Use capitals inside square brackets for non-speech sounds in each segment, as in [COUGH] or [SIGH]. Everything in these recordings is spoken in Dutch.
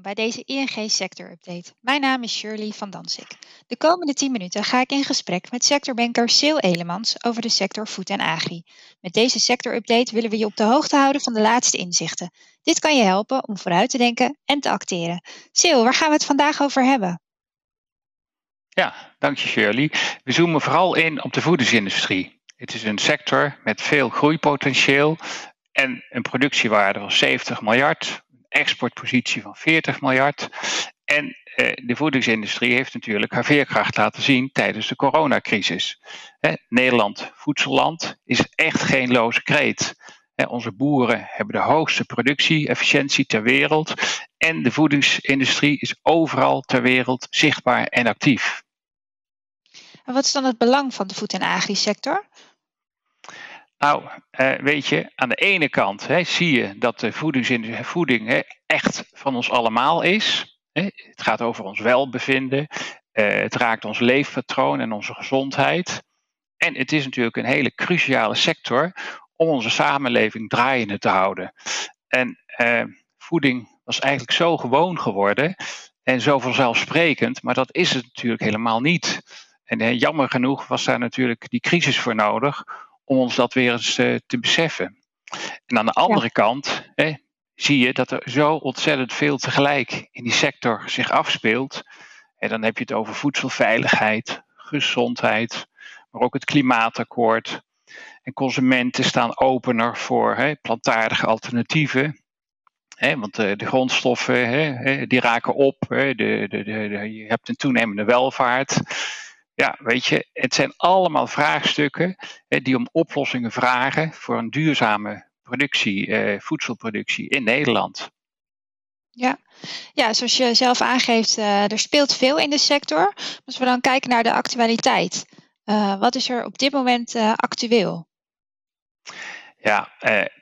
Bij deze ING Sector Update. Mijn naam is Shirley van Dansik. De komende 10 minuten ga ik in gesprek met sectorbanker Sil Elemans over de sector Food en Agri. Met deze sector update willen we je op de hoogte houden van de laatste inzichten. Dit kan je helpen om vooruit te denken en te acteren. Sil, waar gaan we het vandaag over hebben? Ja, dank je Shirley. We zoomen vooral in op de voedingsindustrie. Het is een sector met veel groeipotentieel en een productiewaarde van 70 miljard, exportpositie van 40 miljard. En eh, de voedingsindustrie heeft natuurlijk haar veerkracht laten zien tijdens de coronacrisis. Nederland, voedselland, is echt geen loze kreet. onze boeren hebben de hoogste productie-efficiëntie ter wereld. En de voedingsindustrie is overal ter wereld zichtbaar en actief. Wat is dan het belang van de voed- en agri-sector? Nou, eh, weet je, aan de ene kant hè, zie je dat de voeding hè, echt van ons allemaal is. Het gaat over ons welbevinden. Uh, het raakt ons leefpatroon en onze gezondheid. En het is natuurlijk een hele cruciale sector om onze samenleving draaiende te houden. En uh, voeding was eigenlijk zo gewoon geworden en zo vanzelfsprekend, maar dat is het natuurlijk helemaal niet. En jammer genoeg was daar natuurlijk die crisis voor nodig om ons dat weer eens uh, te beseffen. En aan de andere kant hè, zie je dat er zo ontzettend veel tegelijk in die sector zich afspeelt. En dan heb je het over voedselveiligheid, gezondheid, maar ook het klimaatakkoord. En consumenten staan opener voor hè, plantaardige alternatieven. Hè, want de, de grondstoffen hè, die raken op. De, de, de, je hebt een toenemende welvaart. Ja, weet je, het zijn allemaal vraagstukken hè, die om oplossingen vragen voor een duurzame productie, eh, voedselproductie in Nederland. Ja. ja, zoals je zelf aangeeft, uh, er speelt veel in de sector. Als we dan kijken naar de actualiteit, uh, wat is er op dit moment uh, actueel? Ja,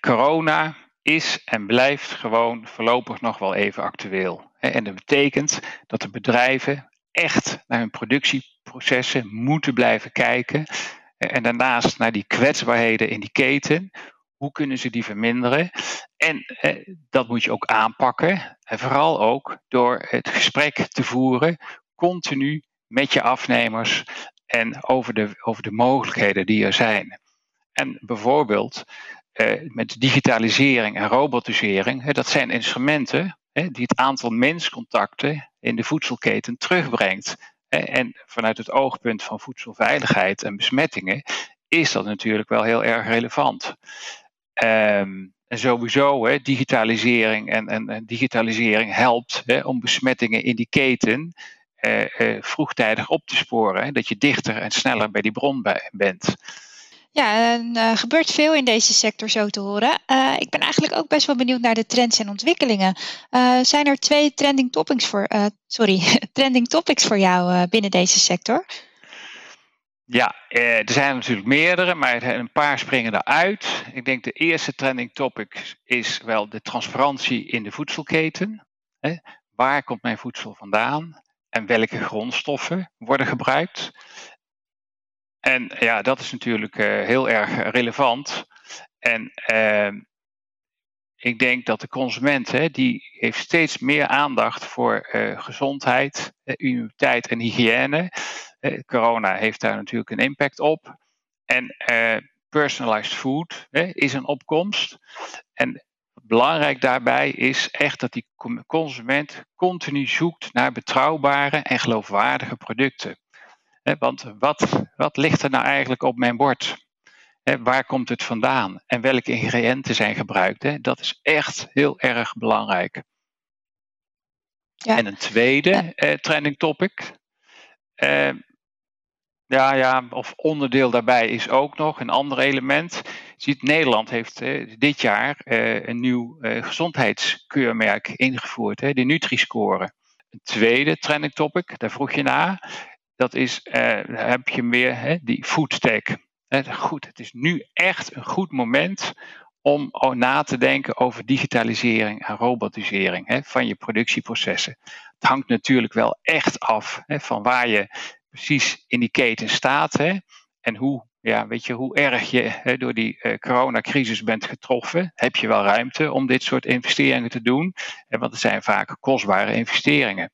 corona is en blijft gewoon voorlopig nog wel even actueel. En dat betekent dat de bedrijven echt naar hun productieprocessen moeten blijven kijken. En daarnaast naar die kwetsbaarheden in die keten. Hoe kunnen ze die verminderen? En eh, dat moet je ook aanpakken. En vooral ook door het gesprek te voeren, continu met je afnemers en over de, over de mogelijkheden die er zijn. En bijvoorbeeld eh, met digitalisering en robotisering, dat zijn instrumenten die het aantal menscontacten in de voedselketen terugbrengt. En vanuit het oogpunt van voedselveiligheid en besmettingen is dat natuurlijk wel heel erg relevant. Ehm, en sowieso, hè, digitalisering en, en, digitalisering helpt hè, om besmettingen in die keten eh, eh, vroegtijdig op te sporen. Hè, dat je dichter en sneller bij die bron bij, bent. Ja, er uh, gebeurt veel in deze sector zo te horen. Uh, ik ben eigenlijk ook best wel benieuwd naar de trends en ontwikkelingen. Uh, zijn er twee trending topics voor, sorry, [LAUGHS] trending topics voor jou binnen deze sector? Ja, er zijn natuurlijk meerdere, maar een paar springen eruit. Ik denk de eerste trending topic is wel de transparantie in de voedselketen. Hè? Waar komt mijn voedsel vandaan en welke grondstoffen worden gebruikt? En ja, dat is natuurlijk uh, heel erg relevant. En uh, ik denk dat de consument, hè, die heeft steeds meer aandacht voor uh, gezondheid, immuniteit en hygiëne. corona heeft daar natuurlijk een impact op. En personalized food is een opkomst. En belangrijk daarbij is echt dat die consument continu zoekt naar betrouwbare en geloofwaardige producten. Want wat, wat ligt er nou eigenlijk op mijn bord? Waar komt het vandaan? En welke ingrediënten zijn gebruikt? Dat is echt heel erg belangrijk. Ja. En een tweede eh, trending topic. Eh, ja, ja, of onderdeel daarbij is ook nog een ander element. Ziet, Nederland heeft eh, dit jaar eh, een nieuw eh, gezondheidskeurmerk ingevoerd, de Nutri-score. Een tweede trending topic, daar vroeg je naar, dat is, uh, heb je meer hè, die food tech. goed, het is nu echt een goed moment om na te denken over digitalisering en robotisering hè, van je productieprocessen. Het hangt natuurlijk wel echt af hè, van waar je precies in die keten staat hè, en hoe ja, weet je, hoe erg je door die uh, coronacrisis bent getroffen, heb je wel ruimte om dit soort investeringen te doen. Want het zijn vaak kostbare investeringen.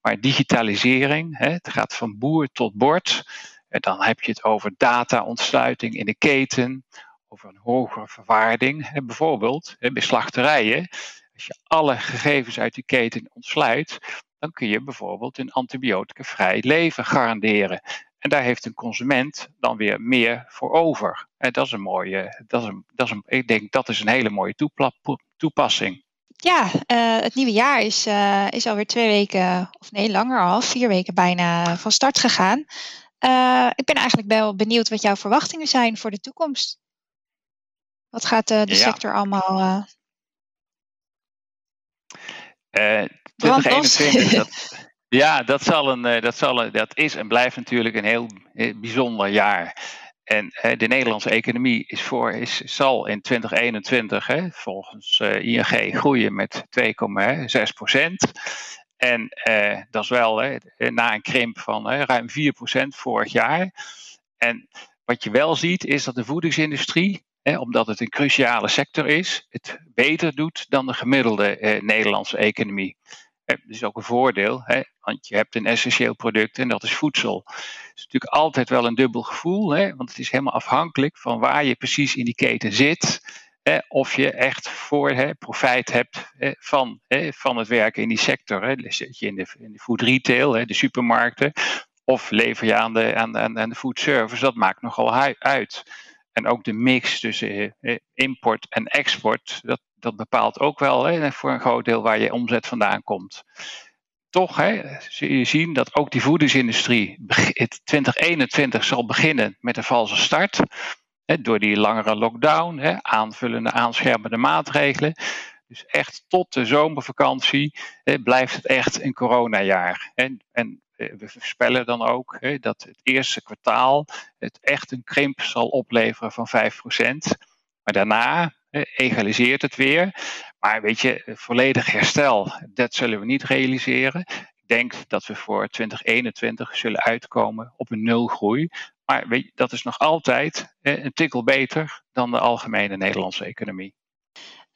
Maar digitalisering, hè, het gaat van boer tot bord. En dan heb je het over data-ontsluiting in de keten, over een hogere verwaarding. Bijvoorbeeld hè, bij slachterijen, als je alle gegevens uit die keten ontsluit, dan kun je bijvoorbeeld een antibioticavrij leven garanderen. En daar heeft een consument dan weer meer voor over. En dat is een mooie, dat is een, dat is een, ik denk dat is een hele mooie toepassing. Ja, uh, het nieuwe jaar is, uh, is alweer twee weken, of nee, langer al, vier weken bijna van start gegaan. Uh, ik ben eigenlijk wel benieuwd wat jouw verwachtingen zijn voor de toekomst. Wat gaat de ja. sector allemaal. 2021, dat, [LAUGHS] ja, dat, zal een, eh, dat, zal een, dat is en blijft natuurlijk een heel, bijzonder jaar. En de Nederlandse economie is voor, is, zal in 2021 hè, volgens uh, ING groeien met 2,6 procent. En eh, dat is wel hè, na een krimp van hè, ruim 4 procent vorig jaar. En wat je wel ziet is dat de voedingsindustrie, hè, omdat het een cruciale sector is, het beter doet dan de gemiddelde eh, Nederlandse economie. Dat is ook een voordeel, hè? want je hebt een essentieel product en dat is voedsel. Het is natuurlijk altijd wel een dubbel gevoel, hè? want het is helemaal afhankelijk van waar je precies in die keten zit. Hè? Of je echt voor hè, profijt hebt hè, van, hè, van het werken in die sector. Hè? Dus zit je in de, in de food retail, hè, de supermarkten, of lever je aan de, aan, aan, aan de food service, dat maakt nogal uit. En ook de mix tussen import en export, dat, dat bepaalt ook wel hè, voor een groot deel waar je omzet vandaan komt. Toch hè, je zien dat ook die voedingsindustrie 2021 zal beginnen met een valse start. Hè, door die langere lockdown, hè, aanvullende aanschermende maatregelen. Dus echt tot de zomervakantie hè, blijft het echt een coronajaar. En, en eh, we voorspellen dan ook hè, dat het eerste kwartaal het echt een krimp zal opleveren van 5%. Maar daarna egaliseert het weer. Maar weet je, volledig herstel, dat zullen we niet realiseren. Ik denk dat we voor 2021 zullen uitkomen op een nulgroei. Maar weet je, dat is nog altijd een tikkel beter dan de algemene Nederlandse economie.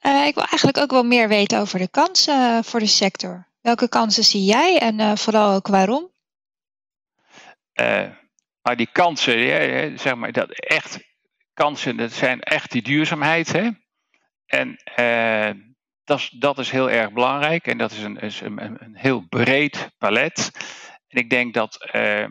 Uh, ik wil eigenlijk ook wel meer weten over de kansen voor de sector. Welke kansen zie jij en uh, vooral ook waarom? Uh, nou, die kansen, zeg maar, dat echt kansen, dat zijn echt die duurzaamheid. Hè? En uh, dat, dat is heel erg belangrijk en dat is een, is een, een heel breed palet. En ik denk dat uh,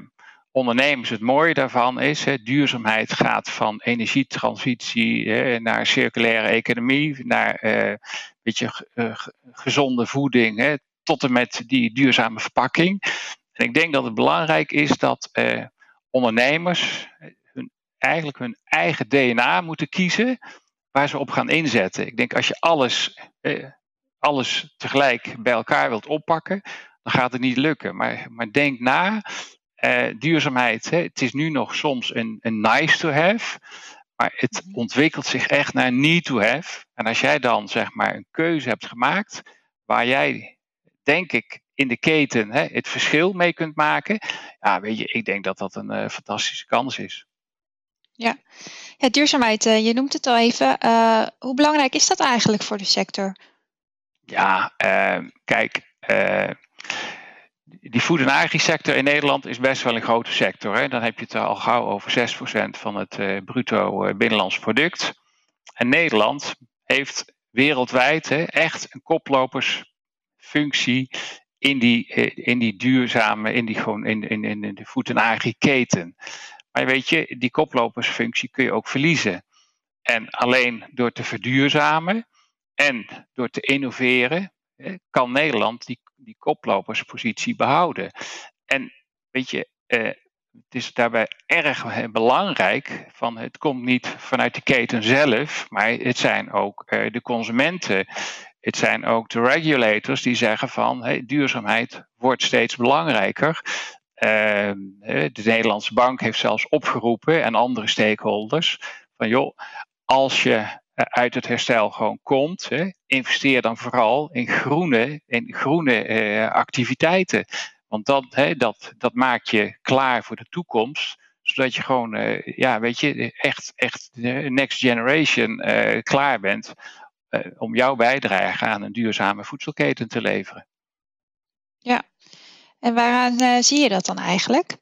ondernemers het mooie daarvan is, hè, duurzaamheid gaat van energietransitie hè, naar circulaire economie, naar uh, beetje, gezonde voeding, hè, tot en met die duurzame verpakking. En ik denk dat het belangrijk is dat ondernemers hun, eigenlijk hun eigen DNA moeten kiezen waar ze op gaan inzetten. Ik denk als je alles, eh, alles tegelijk bij elkaar wilt oppakken, dan gaat het niet lukken. Maar, maar denk na. Eh, duurzaamheid, hè, het is nu nog soms een, een nice to have, maar het mhm. ontwikkelt zich echt naar need to have. En als jij dan zeg maar een keuze hebt gemaakt waar jij, denk ik, in de keten hè, het verschil mee kunt maken, ja, weet je, ik denk dat dat een uh, fantastische kans is. Ja, ja duurzaamheid, uh, je noemt het al even. Uh, hoe belangrijk is dat eigenlijk voor de sector? Ja, uh, kijk, die food- en agri-sector in Nederland is best wel een grote sector. Hè? Dan heb je het al gauw over 6% van het bruto binnenlands product. En Nederland heeft wereldwijd hè, echt een koplopersfunctie in die, in die duurzame, in, die, gewoon in, in, in de food- en agri-keten. Maar weet je, die koplopersfunctie kun je ook verliezen. En alleen door te verduurzamen en door te innoveren, kan Nederland die, die koploperspositie behouden. En weet je, eh, het is daarbij erg belangrijk, van het komt niet vanuit de keten zelf, maar het zijn ook eh, de consumenten. Het zijn ook de regulators die zeggen van hey, duurzaamheid wordt steeds belangrijker. Ehm, de Nederlandse bank heeft zelfs opgeroepen en andere stakeholders van joh, als je eh, uit het herstel gewoon komt, investeer dan vooral in groene, in groene eh, activiteiten. Want dat, dat, dat maakt je klaar voor de toekomst, Zodat je gewoon, ja, weet je, echt, echt next generation klaar bent om jouw bijdrage aan een duurzame voedselketen te leveren. Ja, en waaraan zie je dat dan eigenlijk?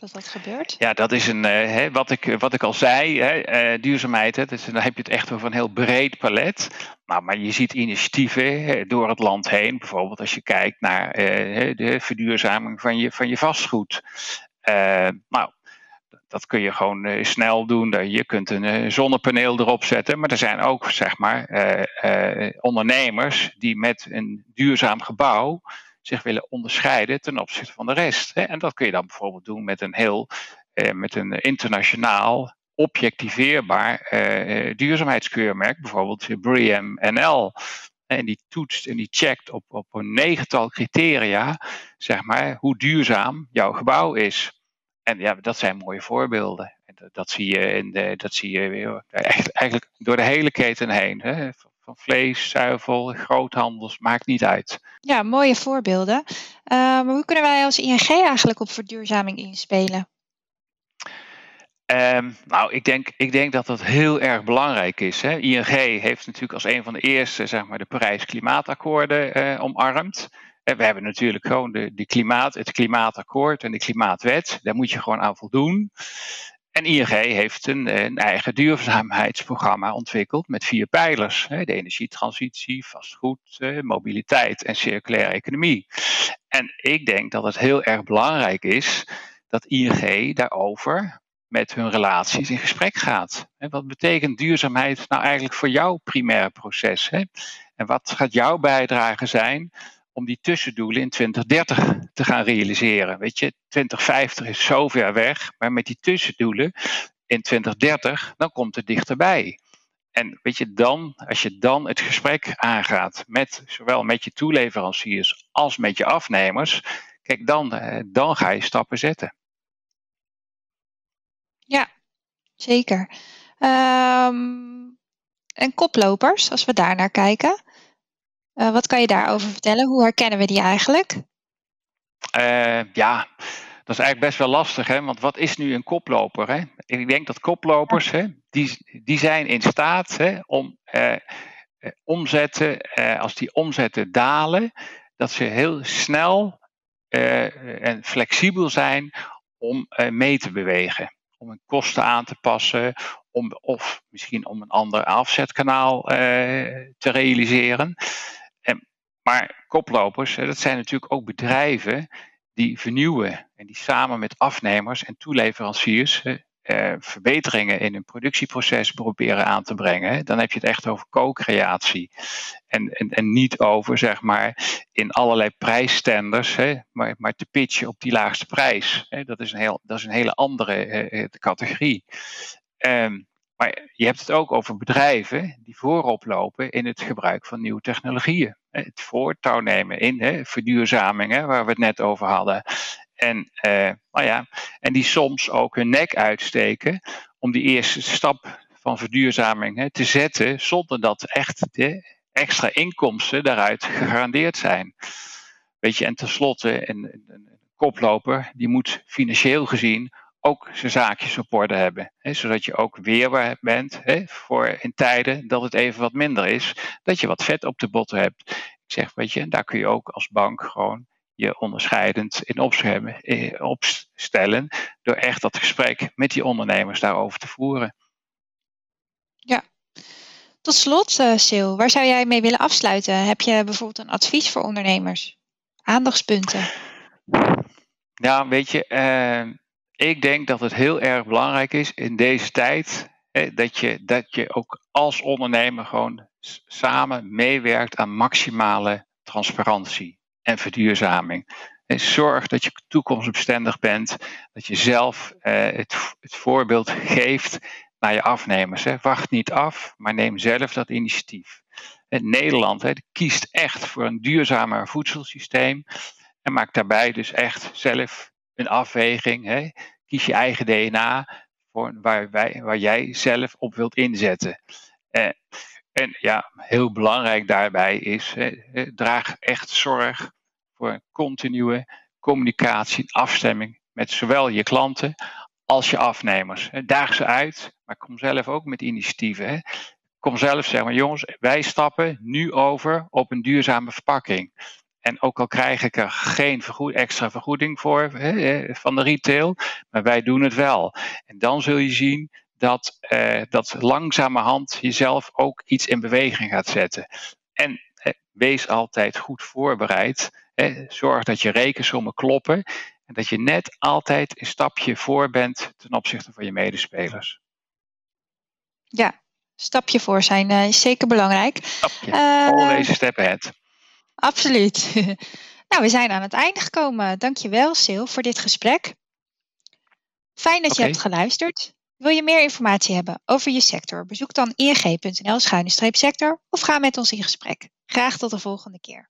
dat dat gebeurt? Ja, dat is een, uh, hè, wat, ik, wat ik al zei, hè, uh, duurzaamheid, dus dan heb je het echt over een heel breed palet. Maar, maar je ziet initiatieven door het land heen, bijvoorbeeld als je kijkt naar uh, de verduurzaming van je, van je vastgoed. nou, dat kun je gewoon snel doen. Je kunt een zonnepaneel erop zetten. Maar er zijn ook, zeg maar, ondernemers die met een duurzaam gebouw zich willen onderscheiden ten opzichte van de rest. En dat kun je dan bijvoorbeeld doen met een heel, eh, met een internationaal objectiveerbaar eh, duurzaamheidskeurmerk, bijvoorbeeld BREEAM NL. En die toetst en die checkt op, op een negental criteria, zeg maar, hoe duurzaam jouw gebouw is. En ja, dat zijn mooie voorbeelden. En dat, dat zie je, in de, dat zie je eigenlijk door de hele keten heen. Hè? Vlees, zuivel, groothandels, maakt niet uit. Ja, mooie voorbeelden. Uh, maar hoe kunnen wij als ING eigenlijk op verduurzaming inspelen? Um, nou, ik denk, ik denk dat dat heel erg belangrijk is. Hè. ING heeft natuurlijk als een van de eerste zeg maar, de Parijs-klimaatakkoorden uh, omarmd. En we hebben natuurlijk gewoon de, de klimaat, het klimaatakkoord en de klimaatwet. Daar moet je gewoon aan voldoen. En ING heeft een, een, eigen duurzaamheidsprogramma ontwikkeld met vier pijlers. De energietransitie, vastgoed, eh, mobiliteit en circulaire economie. En ik denk dat het heel erg belangrijk is dat ING daarover met hun relaties in gesprek gaat. Wat betekent duurzaamheid nou eigenlijk voor jouw primaire proces? En wat gaat jouw bijdrage zijn om die tussendoelen in 2030 te gaan realiseren. Weet je, 2050 is zo ver weg, maar met die tussendoelen in 2030, dan komt het dichterbij. En weet je, dan, als je dan het gesprek aangaat met zowel met je toeleveranciers als met je afnemers, kijk, dan, eh, dan ga je stappen zetten. Ja, zeker. Um, en koplopers, als we daar naar kijken. Uh, wat kan je daarover vertellen? Hoe herkennen we die eigenlijk? Uh, ja, dat is eigenlijk best wel lastig, hè? want wat is nu een koploper? Hè? Ik denk dat koplopers, hè, die, die zijn in staat hè, om uh, omzetten, als die omzetten dalen, dat ze heel snel en flexibel zijn om mee te bewegen. Om hun kosten aan te passen, om, of misschien om een ander afzetkanaal te realiseren. Maar koplopers, dat zijn natuurlijk ook bedrijven die vernieuwen en die samen met afnemers en toeleveranciers eh, verbeteringen in hun productieproces proberen aan te brengen. Dan heb je het echt over co-creatie. En, en, en niet over, zeg maar, in allerlei prijsstanders, hè, maar, maar te pitchen op die laagste prijs. Hè. Dat, is een heel, dat is een hele andere eh, categorie. Um, maar je hebt het ook over bedrijven die voorop lopen in het gebruik van nieuwe technologieën. Het voortouw nemen in hè, verduurzaming, hè, waar we het net over hadden. En, eh, nou ja, en die soms ook hun nek uitsteken om die eerste stap van verduurzaming hè, te zetten, zonder dat echt de extra inkomsten daaruit gegarandeerd zijn. Weet je, en tenslotte, een, een koploper die moet financieel gezien ook zijn zaakjes op orde hebben. Hè, zodat je ook weerbaar bent hè, voor in tijden dat het even wat minder is. Dat je wat vet op de botten hebt. Ik zeg, weet je, daar kun je ook als bank gewoon je onderscheidend in eh, opstellen. Door echt dat gesprek met die ondernemers daarover te voeren. Ja. Tot slot, uh, Sil, waar zou jij mee willen afsluiten? Heb je bijvoorbeeld een advies voor ondernemers? Aandachtspunten? Ja, weet je, uh, ik denk dat het heel erg belangrijk is in deze tijd hè, dat, je, dat je ook als ondernemer gewoon samen meewerkt aan maximale transparantie en verduurzaming. En zorg dat je toekomstbestendig bent, dat je zelf eh, het, het, voorbeeld geeft naar je afnemers. Hè. Wacht niet af, maar neem zelf dat initiatief. Nederland hè, kiest echt voor een duurzamer voedselsysteem en maakt daarbij dus echt zelf een afweging. Hè? Kies je eigen DNA voor waar, wij, waar jij zelf op wilt inzetten. Eh, en ja, heel belangrijk daarbij is, draag echt zorg voor een continue communicatie en afstemming met zowel je klanten als je afnemers. Daag ze uit, maar kom zelf ook met initiatieven. Hè. Kom zelf zeg maar, jongens, wij stappen nu over op een duurzame verpakking. En ook al krijg ik er geen vergoed, extra vergoeding voor hè, van de retail, maar wij doen het wel. En dan zul je zien dat, eh, dat langzamerhand jezelf ook iets in beweging gaat zetten. En eh, wees altijd goed voorbereid. Eh, zorg dat je rekensommen kloppen en dat je net altijd een stapje voor bent ten opzichte van je medespelers. Ja, stapje voor zijn uh, is zeker belangrijk. Stapje. Uh, Always step ahead. Absoluut. [LAUGHS] nou, we zijn aan het einde gekomen. Dankjewel, Sil, voor dit gesprek. Fijn dat je hebt geluisterd. Wil je meer informatie hebben over je sector? Bezoek dan ing.nl-sector of ga met ons in gesprek. Graag tot de volgende keer.